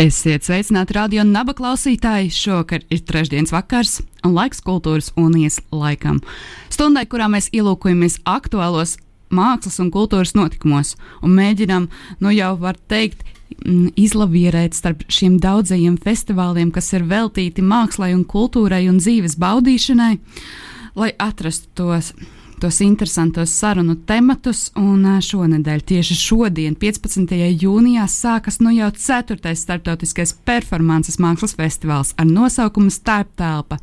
Esiet sveicināti radio naba klausītāji. Šovakar ir trešdienas vakars un laiks kultūras unijas laikam. Stundai, kurā mēs ielūkojamies aktuālos mākslas un kultūras notikumos un mēģinām, nu jau var teikt, mm, izlavierēt starp šiem daudzajiem festivāliem, kas ir veltīti mākslai un kultūrai un dzīves baudīšanai, lai atrastu tos tos interesantos sarunu tematus. Un šonadēļ, tieši šodien, 15. jūnijā, sākas nu jau 4. starptautiskais performances mākslas festivāls ar nosaukumu Starptelpa.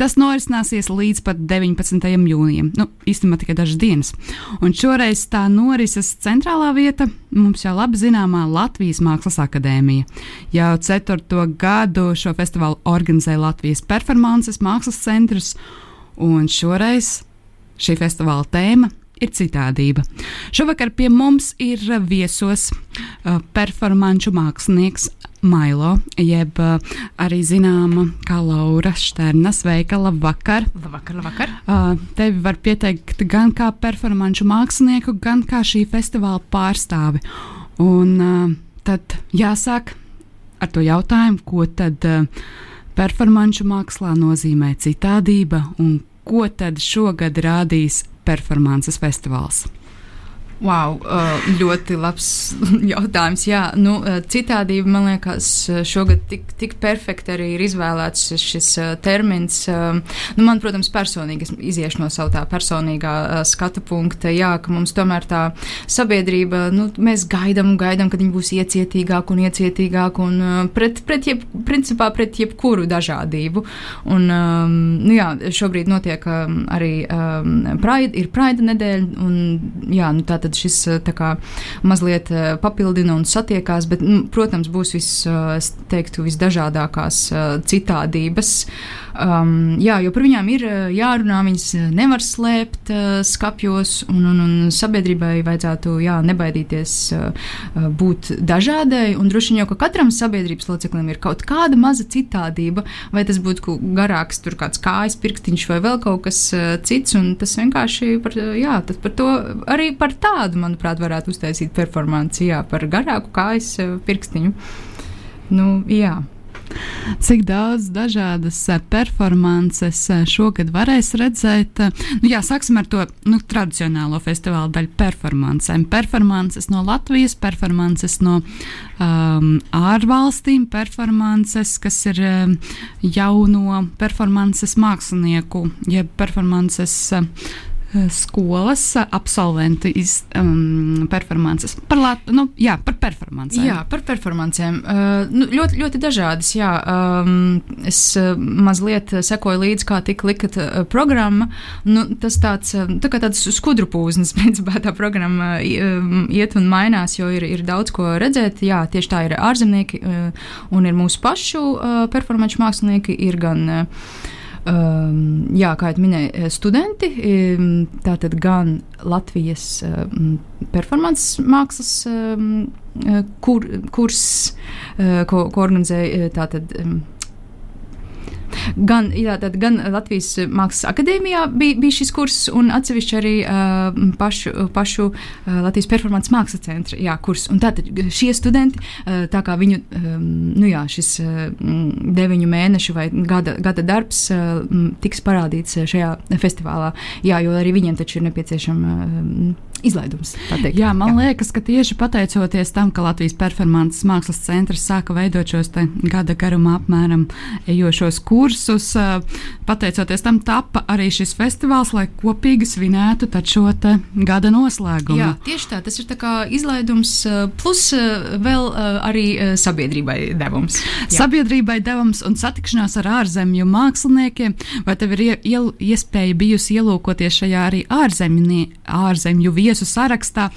Tas norisināsies līdz pat 19. jūnijam, nu, īstenībā tikai dažas dienas. Un šoreiz tā norises centrālā vieta mums jau labi zināmā Latvijas Mākslas akadēmija. Jau ceturto gadu šo festivālu organizē Latvijas performances mākslas centrs, un šoreiz Šī festivāla tēma ir citādība. Šovakar pie mums ir viesos uh, performanču mākslinieks Mailo, jeb uh, arī zināma kā Laura Šterna. Sveika, labvakar! Labvakar, labvakar! Uh, tevi var pieteikt gan kā performanču mākslinieku, gan kā šī festivāla pārstāvi. Un uh, tad jāsāk ar to jautājumu, ko tad uh, performanču mākslā nozīmē citādība un ko tad šogad rādīs performances festivāls? Wow, uh, ļoti labs jautājums. Jā, nu, uh, citādi man liekas, uh, šogad tik, tik perfekti arī ir izvēlēts šis termins. Um, nu, man, protams, personīgi iziešu no savu tā personīgā skatu punkta, jā, ka mums tomēr tā sabiedrība, nu, mēs gaidām un gaidām, kad viņi būs iecietīgāki un iecietīgāki un pret, pret, jeb, principā, pret jebkuru dažādību. Un, um, nu, jā, šobrīd notiek um, arī Pride, ir Pride nedēļa un, jā, nu, tātad tad šis eh, kā, mazliet eh, papildina un satiekās, bet, nu, protams, būs vis, eh, teiktu, visdažādākās citādības. Um, jā, jo par viņām ir jārunā, viņas nevar slēpt uh, skapjos, un, un, un sabiedrībai vajadzētu jā, nebaidīties uh, būt dažādai. Droši vien jau ka katram sabiedrības loceklim ir kaut kāda maza citādība, vai tas būtu garāks, tur kāds kājas pirkstiņš vai vēl kaut kas uh, cits. Tas vienkārši par, jā, par to arī par tā tādu, manuprāt, varētu uztaisīt performanci, jā, par garāku kājas pirkstiņu. Nu, jā. Cik daudz dažādas eh, performances eh, šogad varēs redzēt? Nu, jā, sāksim ar to nu, tradicionālo festivāla daļu performancēm. Performances no Latvijas, performances no um, ārvalstīm, performances, kas ir um, jauno performances mākslinieku, jeb performances. Uh, skolas absolventi iz, um, performances. Par, lat, nu, jā, par performancēm. Jā, par performancēm. Uh, nu, ļoti, ļoti dažādas. Jā. Um, es uh, mazliet sekoju līdzi, kā tika likta uh, programma. Nu, tas tāds, uh, tā kā tāds skudru pūznis, principā tā programma uh, iet un mainās, jo ir, ir daudz ko redzēt. Jā, tieši tā ir ārzemnieki uh, un ir mūsu pašu uh, performanču mākslinieki. Ir gan uh, Um, jā, kā jau minēju, eh, studenti, um, tātad gan Latvijas um, performances mākslas um, kur, kurs, uh, ko, ko organizēja tātad. Um, Gan, jā, tad, gan Latvijas Mākslas akadēmijā bija, bija šis kurs, un atsevišķi arī uh, pašu, pašu uh, Latvijas performances mākslas centra jā, kurs. Un tātad šie studenti, uh, tā kā viņu um, nu jā, šis uh, deviņu mēnešu vai gada, gada darbs uh, tiks parādīts šajā festivālā, jā, jo arī viņiem taču ir nepieciešama. Uh, izlaidums. Jā, man Jā. liekas, ka tieši pateicoties tam, ka Latvijas performances mākslas centrs sāka veidot šos gada garumā apmēram ejošos kursus, pateicoties tam tapa arī šis festivāls, lai kopīgi svinētu šo gada noslēgumu. Jā, tieši tā, tas ir tā izlaidums plus vēl arī sabiedrībai devums. Jā. Sabiedrībai devums un satikšanās ar ārzemju māksliniekiem, vai tev ir iespēja bijusi ielūkoties šajā arī ārzemju, ārzemju vietā? Viesu sarakstā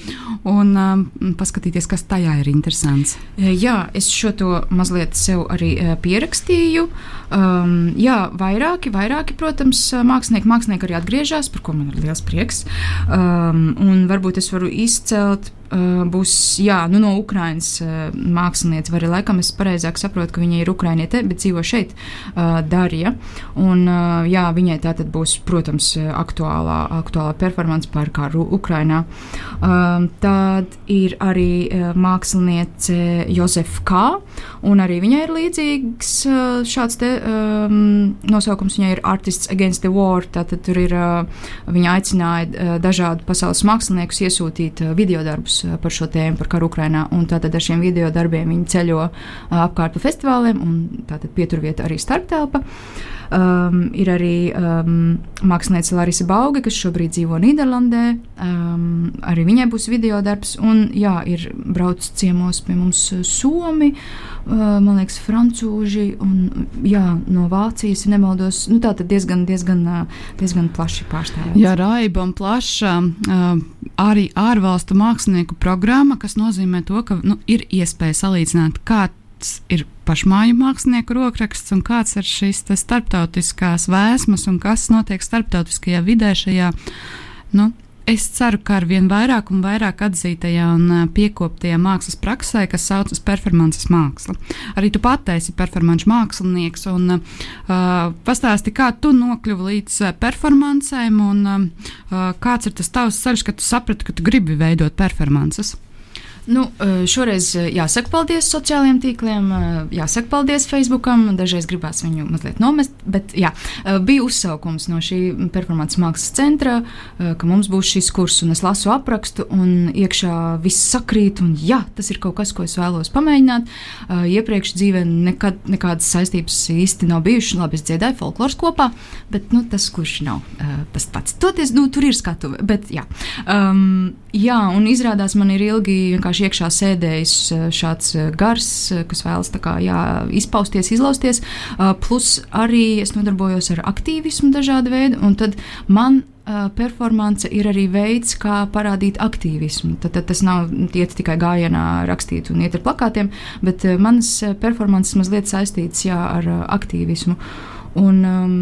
un um, paskatīties, kas tajā ir interesants. Jā, es šo to mazliet sev arī pierakstīju. Um, jā, vairāki, vairāki, protams, mākslinieki, mākslinieki arī atgriežas, par ko man ir liels prieks. Um, un varbūt es varu izcelt būs jā, nu, no Ukrainas uh, mākslinieca, vai arī laikam es pareizāk saprotu, ka viņa ir ukrainiete, bet dzīvo šeit, uh, Darija. Un, jā, viņai tā tad būs, protams, aktuālā, aktuālā performance par karu Ukrainā. Tad ir arī māksliniece Josefa K. Un arī viņai ir līdzīgs šāds te, um, nosaukums. Viņai ir Artists Against the War. Tātad tur ir, viņa aicināja dažādu pasaules māksliniekus iesūtīt video darbus Eh, par šo tēmu, par karu Ukrajinā. Tātad ar šiem video darbiem viņi ceļo eh, apkārt pa festivāliem, un tātad pieturvieta arī starptelpa. Um, ir arī um, mākslinieca Larisa Bauga, kas šobrīd dzīvo Nīderlandē. Um, arī viņai būs video darbs, un jā, ir brauc ciemos pie mums Somi, uh, man liekas, Francūži un jā, no Vācijas, ja nemaldos. Nu, tā tad diezgan, diezgan, diezgan plaši pārstāvēts. Jā, raiba un plaša uh, arī ārvalstu mākslinieku programma, kas nozīmē to, ka nu, ir iespēja salīdzināt, kā kāds ir pašmāju mākslinieku rokraksts un kāds ir šīs starptautiskās vēsmas un kas notiek starptautiskajā vidē šajā. Nu, Es ceru, ka ar vien vairāk un vairāk atzītajā un piekoptajā mākslas praksē, kas saucas performances māksla. Arī tu pati esi performance mākslinieks, un uh, pastāsti, kā tu nokļuvi līdz performancēm, un uh, kāds ir tas tavs ceļš, kad tu saprati, ka tu gribi veidot performances. Nu, eh, šoreiz eh, jāsaka paldies sociālajiem tīkliem, eh, jāsaka paldies Facebookam. Dažreiz gribās viņu mazliet nomest, bet jā, bija uzsaukums no šī performācijas mākslas centra, ka mums būs šis kurs, un es lasu aprakstu, un iekšā viss sakrīt, un jā, tas ir kaut kas, ko es vēlos pamēģināt. Iepriekš dzīvē nekad, nekādas saistības īsti nav bijušas. Labi, es dziedāju folkloras kopā, bet nu, tas gluži nav tas pats. Toties, nu, tur ir skatuve, bet jā. Um, jā, un izrādās man ir ilgi vienkārši iekšā sēdējis eh, šāds eh, gars, eh, kas vēlas kā, jā, izpausties, izlausties. Plus arī es nodarbojos ar aktīvismu dažādu veidu, un tad man performance ir arī veids, kā parādīt aktīvismu. Tad, tad tas nav iet tikai gājienā, rakstīt un iet ar plakātiem, bet manas performances mazliet saistītas jā, ar aktīvismu. Un, um,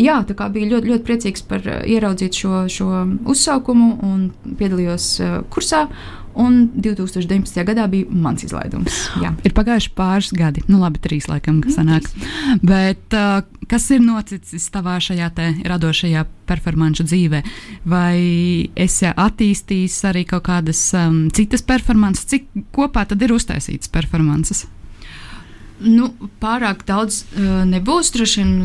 jā, tā kā bija ļoti, ļoti priecīgs par ieraudzīt šo, šo uzsaukumu un piedalījos kursā. Un 2019. gadā bija mans izlaidums. Jā. Ir pagājuši pāris gadi, nu labi, trīs laikam, kas nu, sanāk. Mm, Bet uh, kas ir noticis tavā šajā radošajā performanču dzīvē? Vai esi attīstījis arī kaut kādas um, citas performances? Cik kopā tad ir uztaisītas performances? Nu, pārāk daudz uh, nebūs. Droši vien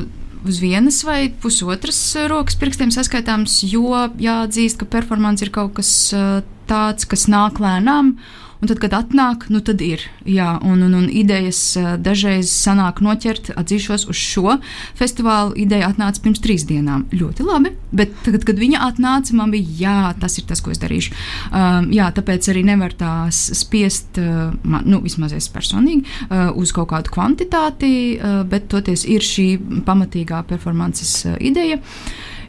uz vienas vai pusotras rokas pirkstiem saskaitāms, jo jāatzīst, ka performance ir kaut kas uh, tāds, kas nāk lēnām. Un tad, kad atnāk, nu tad ir. Jā, un, un, un idejas dažreiz sanāk noķert, atzīšos, uz šo festivālu ideja atnāca pirms trīs dienām. Ļoti labi, bet tagad, kad viņa atnāca, man bija, jā, tas ir tas, ko es darīšu. Um, jā, tāpēc arī nevar tās spiest, uh, man, nu, vismaz es personīgi, uh, uz kaut kādu kvantitāti, uh, bet toties ir šī pamatīgā performances uh, ideja.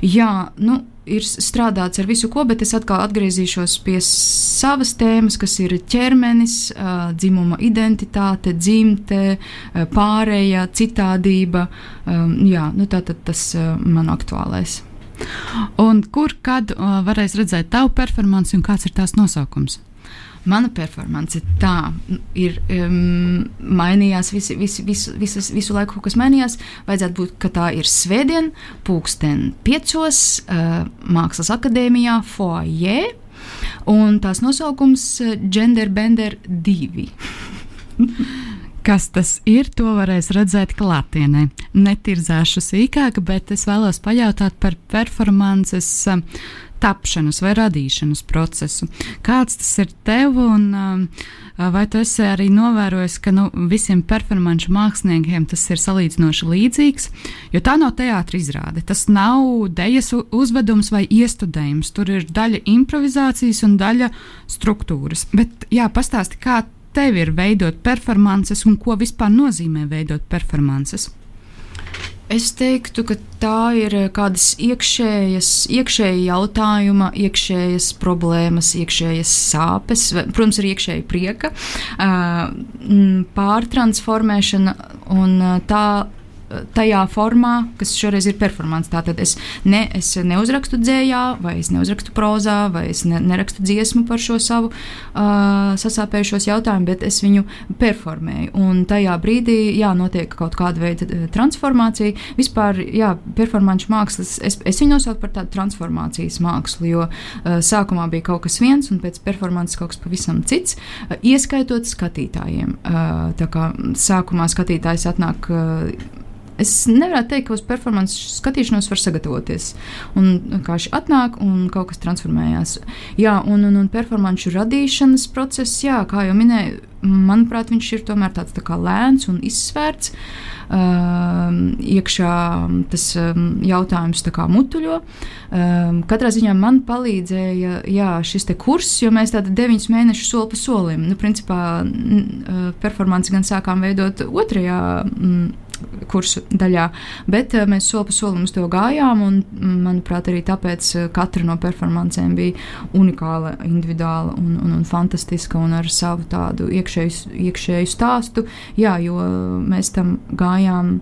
Jā, nu, ir strādāts ar visu ko, bet es atkal atgriezīšos pie savas tēmas, kas ir ķermenis, dzimuma identitāte, dzimte, pārēja, citādība. Jā, nu tā tad tas man aktuālais. Un kur, kad varēs redzēt tavu performanci un kāds ir tās nosaukums? Mana performance tā ir um, mainījās, visi, visi, visu, visas, visu laiku kaut kas mainījās. Vajadzētu būt, ka tā ir svētdien, pulksten piecos, uh, Mākslas akadēmijā, foyer, un tās nosaukums uh, Gender Bender 2. Kas tas ir, to varēs redzēt klātienē. Netirzāšu sīkāk, bet es vēlos pajautāt par performances uh, tapšanas vai radīšanas procesu. Kāds tas ir tev, un um, vai tu esi arī novērojis, ka nu, visiem performanču māksliniekiem tas ir salīdzinoši līdzīgs? Jo tā nav teātris izrāde. Tas nav dejas uzvedums vai iestudējums. Tur ir daļa improvizācijas un daļa struktūras. Bet jā, pastāsti, kā tev ir veidot performances un ko vispār nozīmē veidot performances? Es teiktu, ka tā ir kādas iekšējas, iekšēja jautājuma, iekšējas problēmas, iekšējas sāpes, protams, arī iekšēja prieka, pārtransformēšana un tā tajā formā, kas šoreiz ir performance. Tātad es, ne, es neuzrakstu dzējā, vai es neuzrakstu prozā, vai es ne, nerakstu dziesmu par šo savu uh, sasāpējušos jautājumu, bet es viņu performēju. Un tajā brīdī, jā, notiek kaut kāda veida transformācija. Vispār, jā, performāņu mākslas, es, es viņu nosaucu par tādu transformācijas mākslu, jo uh, sākumā bija kaut kas viens, un pēc performances kaut kas pavisam cits, uh, ieskaitot skatītājiem. Uh, tā kā sākumā skatītājs atnāk. Uh, es nevaru teikt, ka uz performances skatīšanos var sagatavoties. Un vienkārši atnāk un kaut kas transformējās. Jā, un, un, un performanču radīšanas process, jā, kā jau minēju, manuprāt, viņš ir tomēr tāds tā kā lēns un izsvērts. Uh, iekšā tas um, jautājums tā kā mutuļo. Um, katrā ziņā man palīdzēja jā, šis kurs, jo mēs tādu deviņus mēnešus soli pa solim, nu, principā, performanci gan sākām veidot otrajā. Mm, kursu daļā. Bet eh, mēs soli pa solim uz to gājām, un, manuprāt, arī tāpēc eh, katra no performancēm bija unikāla, individuāla un, un, un fantastiska un ar savu tādu iekšēju, iekšēju stāstu. Jā, jo mēs tam gājām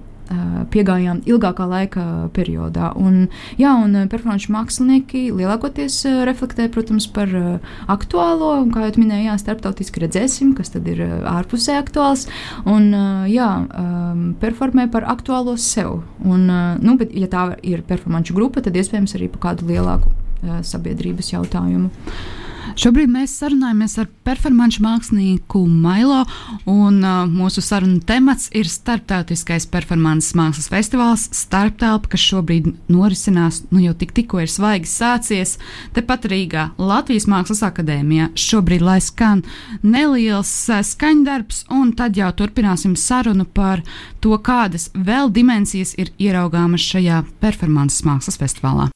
piegājām ilgākā laika periodā. Un, jā, un performāņu mākslinieki lielākoties reflektē, protams, par aktuālo, un, kā jau minēju, jā, starptautiski redzēsim, kas tad ir ārpusē aktuāls, un jā, performē par aktuālo sev. Un, nu, bet, ja tā ir performāņu grupa, tad iespējams arī par kādu lielāku sabiedrības jautājumu. Šobrīd mēs sarunājamies ar performāņu mākslinieku Mailo, un uh, mūsu sarunu temats ir Startautiskais performāņu mākslas festivāls Starptelpa, kas šobrīd norisinās, nu jau tik, tikko ir svaigi sācies, tepat Rīgā, Latvijas Mākslas akadēmijā. Šobrīd lai skan neliels uh, skaņdarbs, un tad jau turpināsim sarunu par to, kādas vēl dimensijas ir ieraugāmas šajā performāņu mākslas festivālā.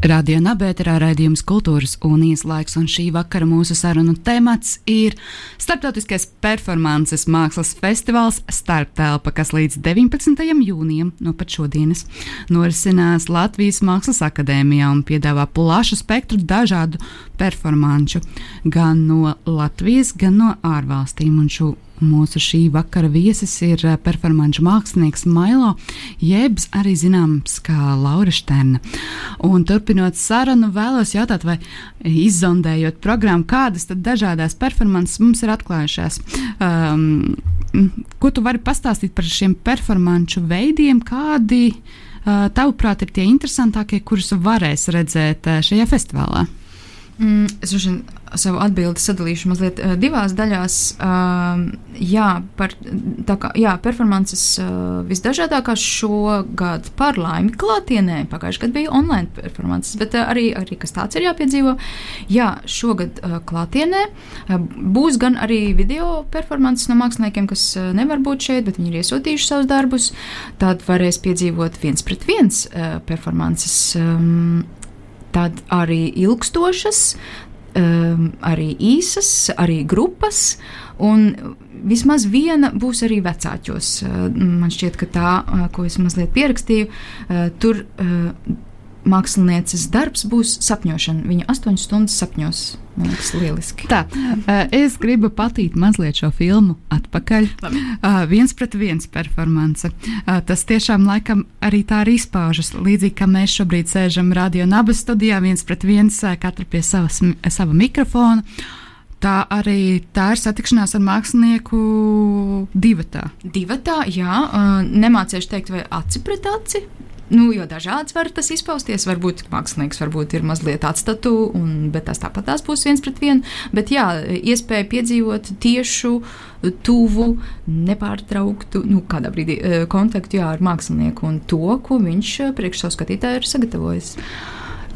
Radio Nabērā raidījums Kultūras un Ieslaiks, un šī vakara mūsu sarunu temats ir Startautiskais performances mākslas festivāls Starptelpa, kas līdz 19. jūnijam no pat šodienas norisinās Latvijas Mākslas akadēmijā un piedāvā plašu spektru dažādu performanču gan no Latvijas, gan no ārvalstīm. Un šo Mūsu šī vakara viesis ir eh, performāņu mākslinieks Mailo, jebs arī zināms kā Laura Šterna. Un turpinot sarunu, vēlos jautāt, vai izzondējot programmu, kādas tad dažādas performances mums ir atklājušās. Um, ko tu vari pastāstīt par šiem performāņu veidiem, kādi uh, tavuprāt ir tie interesantākie, kurus varēs redzēt uh, šajā festivālā? Mm, es droši vien savu atbildi sadalīšu mazliet uh, divās daļās. Uh, jā, par, kā, jā, performances uh, visdažādākās šogad par laimi klātienē. Pagājušajā gadā bija online performances, bet uh, arī, arī kas tāds ir jāpiedzīvo. Jā, šogad klātienē būs gan arī video performances no māksliniekiem, kas nevar būt šeit, bet viņi ir iesūtījuši savus darbus. Tad varēs piedzīvot viens pret viens performances. Tad arī ilgstošas, um, arī īsas, arī grupas. Un vismaz viena būs arī vecākos. Uh, man šķiet, ka tā, uh, ko es mazliet pierakstīju, uh, tur mākslinieces darbs būs sapņošana. Viņa astoņas stundas sapņos. Man liekas, lieliski. Tā, es gribu patīt mazliet šo filmu atpakaļ. Uh, viens pret viens performance. Tas tiešām laikam arī tā arī izpaužas. Līdzīgi kā mēs šobrīd sēžam radio nabas studijā, viens pret viens, katra pie savas, sava mikrofona. Tā arī tā ir satikšanās ar mākslinieku divatā. Divatā, jā, nemācīšu teikt, vai aci pret aci, Nu, jo dažāds var tas izpausties. Varbūt mākslinieks varbūt ir mazliet atstatu, un, bet tas tāpat tās būs viens pret vienu. Bet jā, iespēja piedzīvot tiešu, tuvu, nepārtrauktu, nu, kādā brīdī eh, kontaktu jā, ar mākslinieku un to, ko viņš eh, priekš savu skatītāju ir sagatavojis.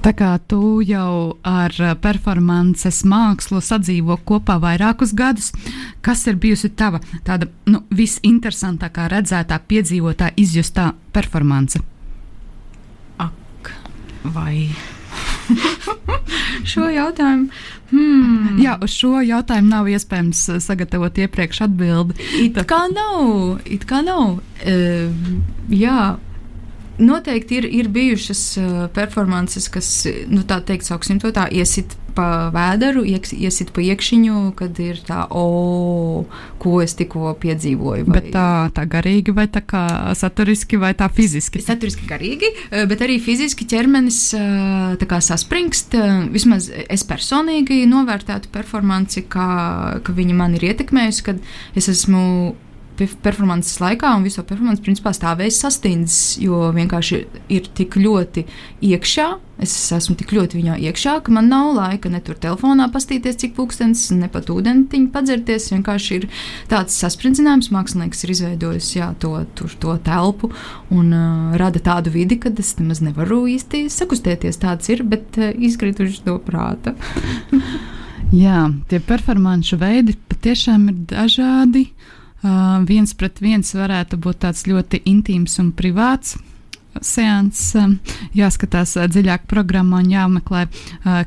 Tā kā tu jau ar performances mākslu sadzīvo kopā vairākus gadus, kas ir bijusi tava tāda nu, visinteresantākā, redzētā, piedzīvotā, izjustā performance? Vai šo jautājumu. Hmm. Jā, uz šo jautājumu nav iespējams uh, sagatavot iepriekš atbildi. It kā nav, it kā nav. Uh, jā, noteikti ir, ir bijušas uh, performances, kas, nu, tā teikt, sauksim to tā, iesit pa vēderu, iesit pa iekšiņu, kad ir tā, o, ko es tikko piedzīvoju. Vai... Bet tā, tā garīgi, vai tā kā saturiski, vai tā fiziski? Saturiski garīgi, bet arī fiziski ķermenis tā kā saspringst. Vismaz es personīgi novērtētu performanci, kā, ka viņa man ir ietekmējusi, kad es esmu performances laikā, un visu performanci principā stāvējis sastindzis, jo vienkārši ir tik ļoti iekšā. Es esmu tik ļoti viņā iekšā, ka man nav laika ne tur telefonā pastīties, cik pūkstens, ne pat ūdentiņu padzerties. Vienkārši ir tāds saspringzinājums, mākslinieks ir izveidojis jā, to, tur, to telpu un uh, rada tādu vidi, kad es nemaz nevaru īsti sakustēties. Tāds ir, bet uh, izkrituši no prāta. jā, tie performanču veidi patiešām ir dažādi. Uh, Uh, viens pret viens varētu būt tāds ļoti intīms un privāts. Seans um, jāskatās dziļāk programmā un jāmeklē,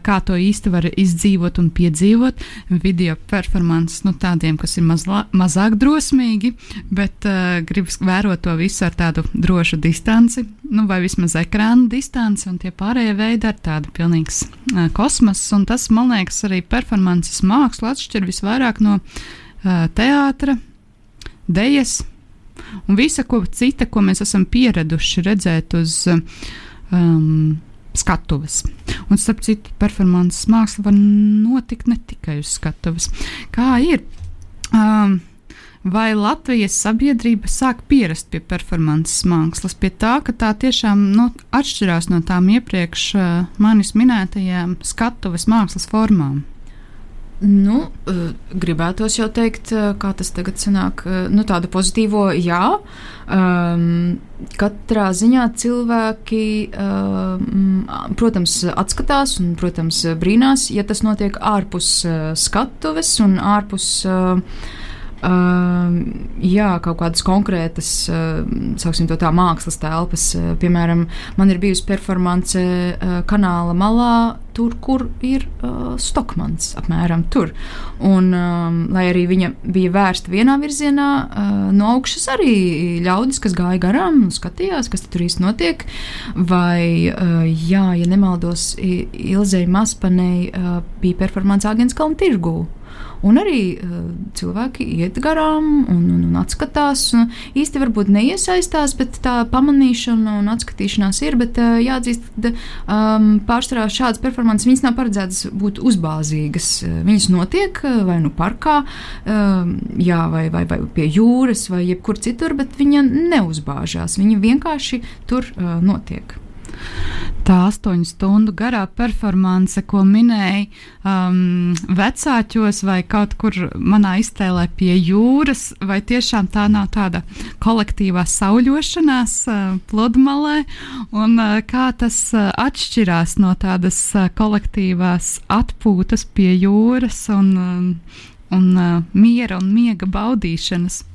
kā to īsti var izdzīvot un piedzīvot. Video performances, nu, tādiem, kas ir mazlā, mazāk drosmīgi, bet uh, gribas vērot to visu ar tādu drošu distanci, nu, vai vismaz ekrāna distanci, un tie pārējie veidi ir tādi pilnīgs uh, kosmos. Un tas, man liekas, arī performances mākslu atšķir visvairāk no uh, teātra dejas un visa ko cita, ko mēs esam pieraduši redzēt uz um, skatuves. Un, starp citu, performances māksla var notikt ne tikai uz skatuves. Kā ir? Um, Vai Latvijas sabiedrība sāk pierast pie performances mākslas, pie tā, ka tā tiešām nu, atšķirās no tām iepriekš uh, manis minētajām skatuves mākslas formām? Nu, uh, gribētos jau teikt, uh, kā tas tagad sanāk, uh, nu, tādu pozitīvo jā. Um, katrā ziņā cilvēki, um, protams, atskatās un, protams, brīnās, ja tas notiek ārpus uh, skatuves un ārpus. Uh, Uh, jā, kaut kādas konkrētas, uh, sauksim to tā, mākslas telpas. Uh, piemēram, man ir bijusi performance kanāla malā, tur, kur ir uh, Stokmans, apmēram tur. Un, um, lai arī viņa bija vērsta vienā virzienā, uh, no augšas arī ļaudis, kas gāja garām un skatījās, kas tur īsti notiek. Vai, uh, jā, ja nemaldos, Ilzei Maspanei uh, bija performance Agents Kalnu tirgū. Un arī uh, cilvēki iet garām un, un, un atskatās. Un īsti varbūt neiesaistās, bet tā pamanīšana un atskatīšanās ir. Bet uh, jāatzīst, ka um, pārsvarā šādas performances viņas nav paredzētas būt uzbāzīgas. Viņas notiek vai nu parkā, uh, jā, vai, vai, vai pie jūras, vai jebkur citur, bet viņa neuzbāžās. Viņa vienkārši tur uh, notiek tā astoņu stundu garā performance, ko minēja um, vecāķos vai kaut kur manā iztēlē pie jūras, vai tiešām tā nav tāda kolektīvā sauļošanās uh, pludmalē, un uh, kā tas uh, atšķirās no tādas uh, kolektīvās atpūtas pie jūras un, uh, un uh, miera un miega baudīšanas.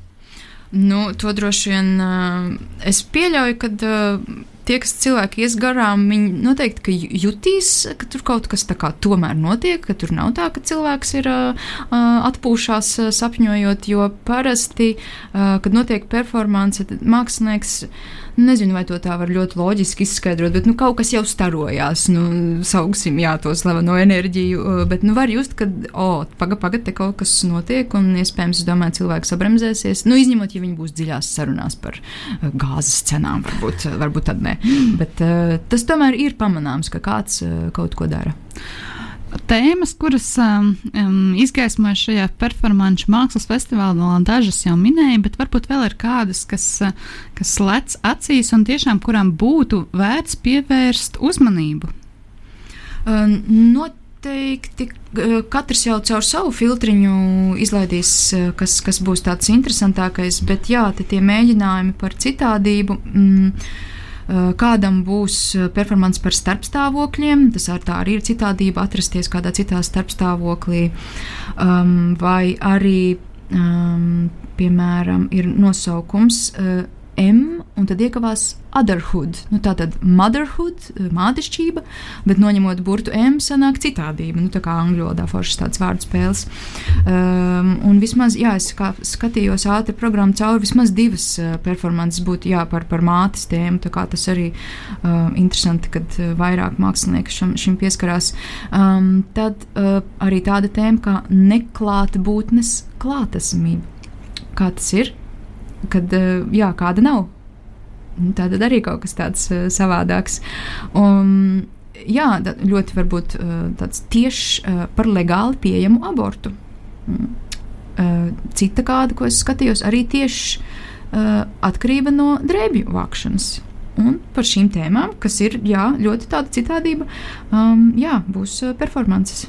Nu, to droši vien uh, es pieļauju, ka uh, tie, kas cilvēki ies garām, viņi noteikti jutīs, ka tur kaut kas tā tomēr notiek, ka tur nav tā, ka cilvēks ir uh, atpūšās sapņojot, jo parasti, uh, kad notiek performance, mākslinieks Nezinu, vai to tā var ļoti loģiski izskaidrot, bet nu, kaut kas jau starojās. Nu, sauksim, jā, to slaveno enerģiju, uh, bet nu, var just, ka, o, pagaidi, pagaidi, te kaut kas notiek, un iespējams, es domāju, cilvēks sabremzēsies. Nu, izņemot, ja viņi būs dziļās sarunās par uh, gāzes cenām, varbūt, varbūt tad ne. Bet uh, tas tomēr ir pamanāms, ka kāds kaut ko dara tēmas, kuras um, um, izgaismoja šajā performāņu mākslas festivālā, dažas jau minēju, bet varbūt vēl ir kādas, kas, uh, kas lec acīs un tiešām kurām būtu vērts pievērst uzmanību. Um, noteikti uh, katrs jau caur savu filtriņu izlaidīs, uh, kas, kas būs tāds interesantākais, bet jā, tie mēģinājumi par citādību. Mm, Eh, kādam būs eh, performance par starpstāvokļiem, tas ar tā arī ir citādība atrasties kādā citā starpstāvoklī, um, vai arī, um, piemēram, ir nosaukums uh, M un tad iekavās otherhood. Nu, tā tad motherhood, mātešķība, bet noņemot burtu M, sanāk citādība. Nu, tā kā angļu valodā foršas tāds vārdu spēles. Um, un vismaz, jā, es skatījos ātri programmu cauri, vismaz divas uh, performances būtu jā, par, par mātes tēmu. Tā kā tas arī uh, interesanti, kad uh, vairāk mākslinieki šim, šim pieskarās. Um, tad uh, arī tāda tēma kā neklāta būtnes klātesamība. Kā tas ir? Kad uh, jā, kāda nav tā tad arī kaut kas tāds uh, savādāks. Un, jā, ļoti varbūt uh, tāds tieši par legāli pieejamu abortu. Mm. Cita kāda, ko es skatījos, arī tieši atkarība no drēbju vākšanas. Un par šīm tēmām, kas ir jā, ļoti tāda citādība, um, jā, būs performances.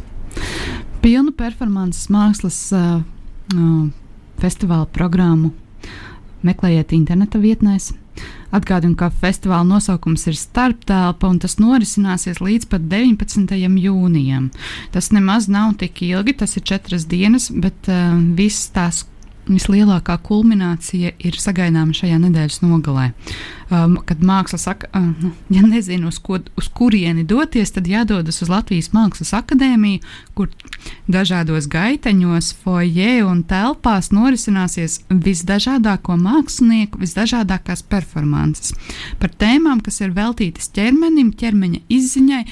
Pilnu performances mākslas uh, festivāla programmu meklējiet interneta vietnēs Atgādinu, ka festivāla nosaukums ir starptelpa un tas norisināsies līdz pat 19. jūnijam. Tas nemaz nav tik ilgi, tas ir četras dienas, bet uh, viss tās vislielākā kulminācija ir sagaidāma šajā nedēļas nogalē. Um, kad māksla saka, uh, ja nezinu, uz, ko, uz kurieni doties, tad jādodas uz Latvijas Mākslas akadēmiju, kur dažādos gaiteņos, foijē un telpās norisināsies visdažādāko mākslinieku, visdažādākās performances par tēmām, kas ir veltītas ķermenim, ķermeņa izziņai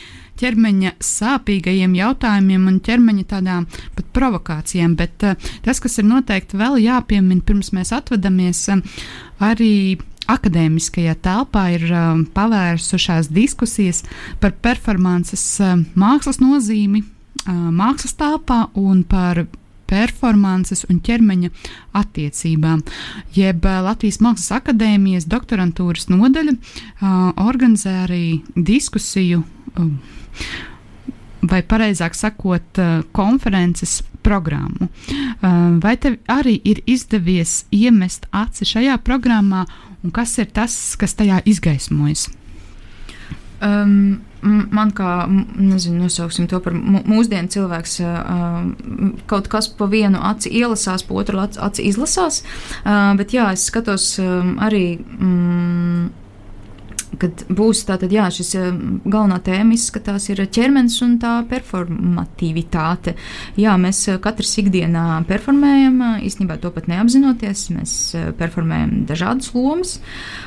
ķermeņa sāpīgajiem jautājumiem un ķermeņa tādām pat provokācijām. Bet uh, tas, kas ir noteikti vēl jāpiemina, pirms mēs atvadamies, uh, arī akadēmiskajā telpā ir uh, pavērsušās diskusijas par performances uh, mākslas nozīmi uh, mākslas telpā un par performances un ķermeņa attiecībām. Jeb Latvijas Mākslas akadēmijas doktorantūras nodaļa uh, organizē arī diskusiju. Uh, vai pareizāk sakot, eh, konferences programmu. Eh, vai tev arī ir izdevies iemest aci šajā programmā, un kas ir tas, kas tajā izgaismojas? Um, man kā, nezinu, nosauksim to par mūsdienu cilvēks, uh, kaut kas pa vienu aci ielasās, pa otru aci izlasās, uh, bet jā, es skatos um, arī. Um, kad būs tātad, jā, šis eh, galvenā tēma izskatās ir ķermenis un tā performativitāte. Jā, mēs eh, katrs ikdienā performējam, eh, īstenībā to pat neapzinoties, mēs performējam dažādas lomas,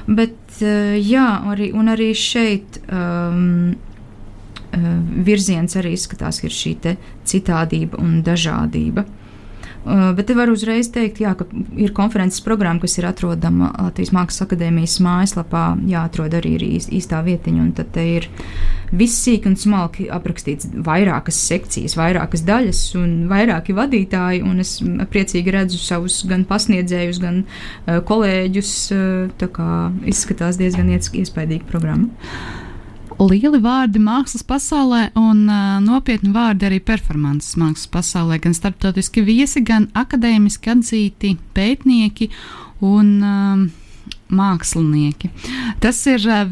bet jā, arī, un arī šeit um, virziens arī izskatās, ir šī citādība un dažādība. Uh, bet te var uzreiz teikt, jā, ka ir konferences programma, kas ir atrodama Latvijas Mākslas akadēmijas mājaslapā. Jāatrod arī ir īstā vietiņa, un tad ir viss sīk un smalki aprakstīts vairākas sekcijas, vairākas daļas un vairāki vadītāji. Un es priecīgi redzu savus gan pasniedzējus, gan uh, kolēģus. Tā kā izskatās diezgan iespaidīga programma lieli vārdi mākslas pasaulē un uh, nopietni vārdi arī performances mākslas pasaulē. Gan starptautiski viesi, gan akadēmiski atzīti pētnieki un uh, mākslinieki. Tas ir eh,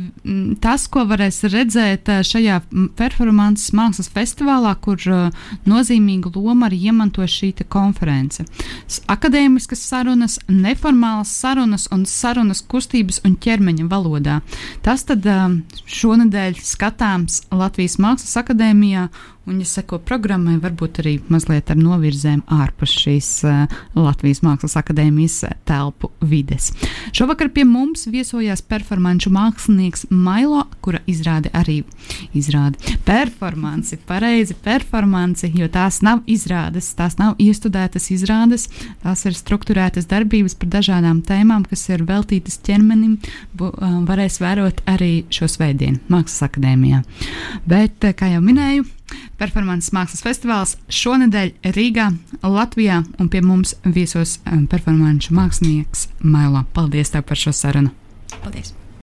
tas, ko varēs redzēt eh, šajā performances mākslas festivālā, kur eh, nozīmīgu lomu arī iemanto šī konference. Akadēmiskas sarunas, neformālas sarunas un sarunas kustības un ķermeņa valodā. Tas tad šonadēļ skatāms Latvijas Mākslas akadēmijā Un, ja seko programmai, varbūt arī mazliet ar novirzēm ārpus šīs uh, Latvijas Mākslas akadēmijas uh, telpu vides. Šovakar pie mums viesojās performanču mākslinieks Mailo, kura izrāda arī izrāda performanci, pareizi performanci, jo tās nav izrādes, tās nav iestudētas izrādes, tās ir struktūrētas darbības par dažādām tēmām, kas ir veltītas ķermenim, bu, uh, varēs vērot arī šo svētdienu Mākslas akadēmijā. Bet, uh, kā jau minēju, performances mākslas festivāls šonadēļ Rīgā, Latvijā, un pie mums viesos um, performanču mākslinieks Mailo. Paldies tev par šo sarunu! Paldies!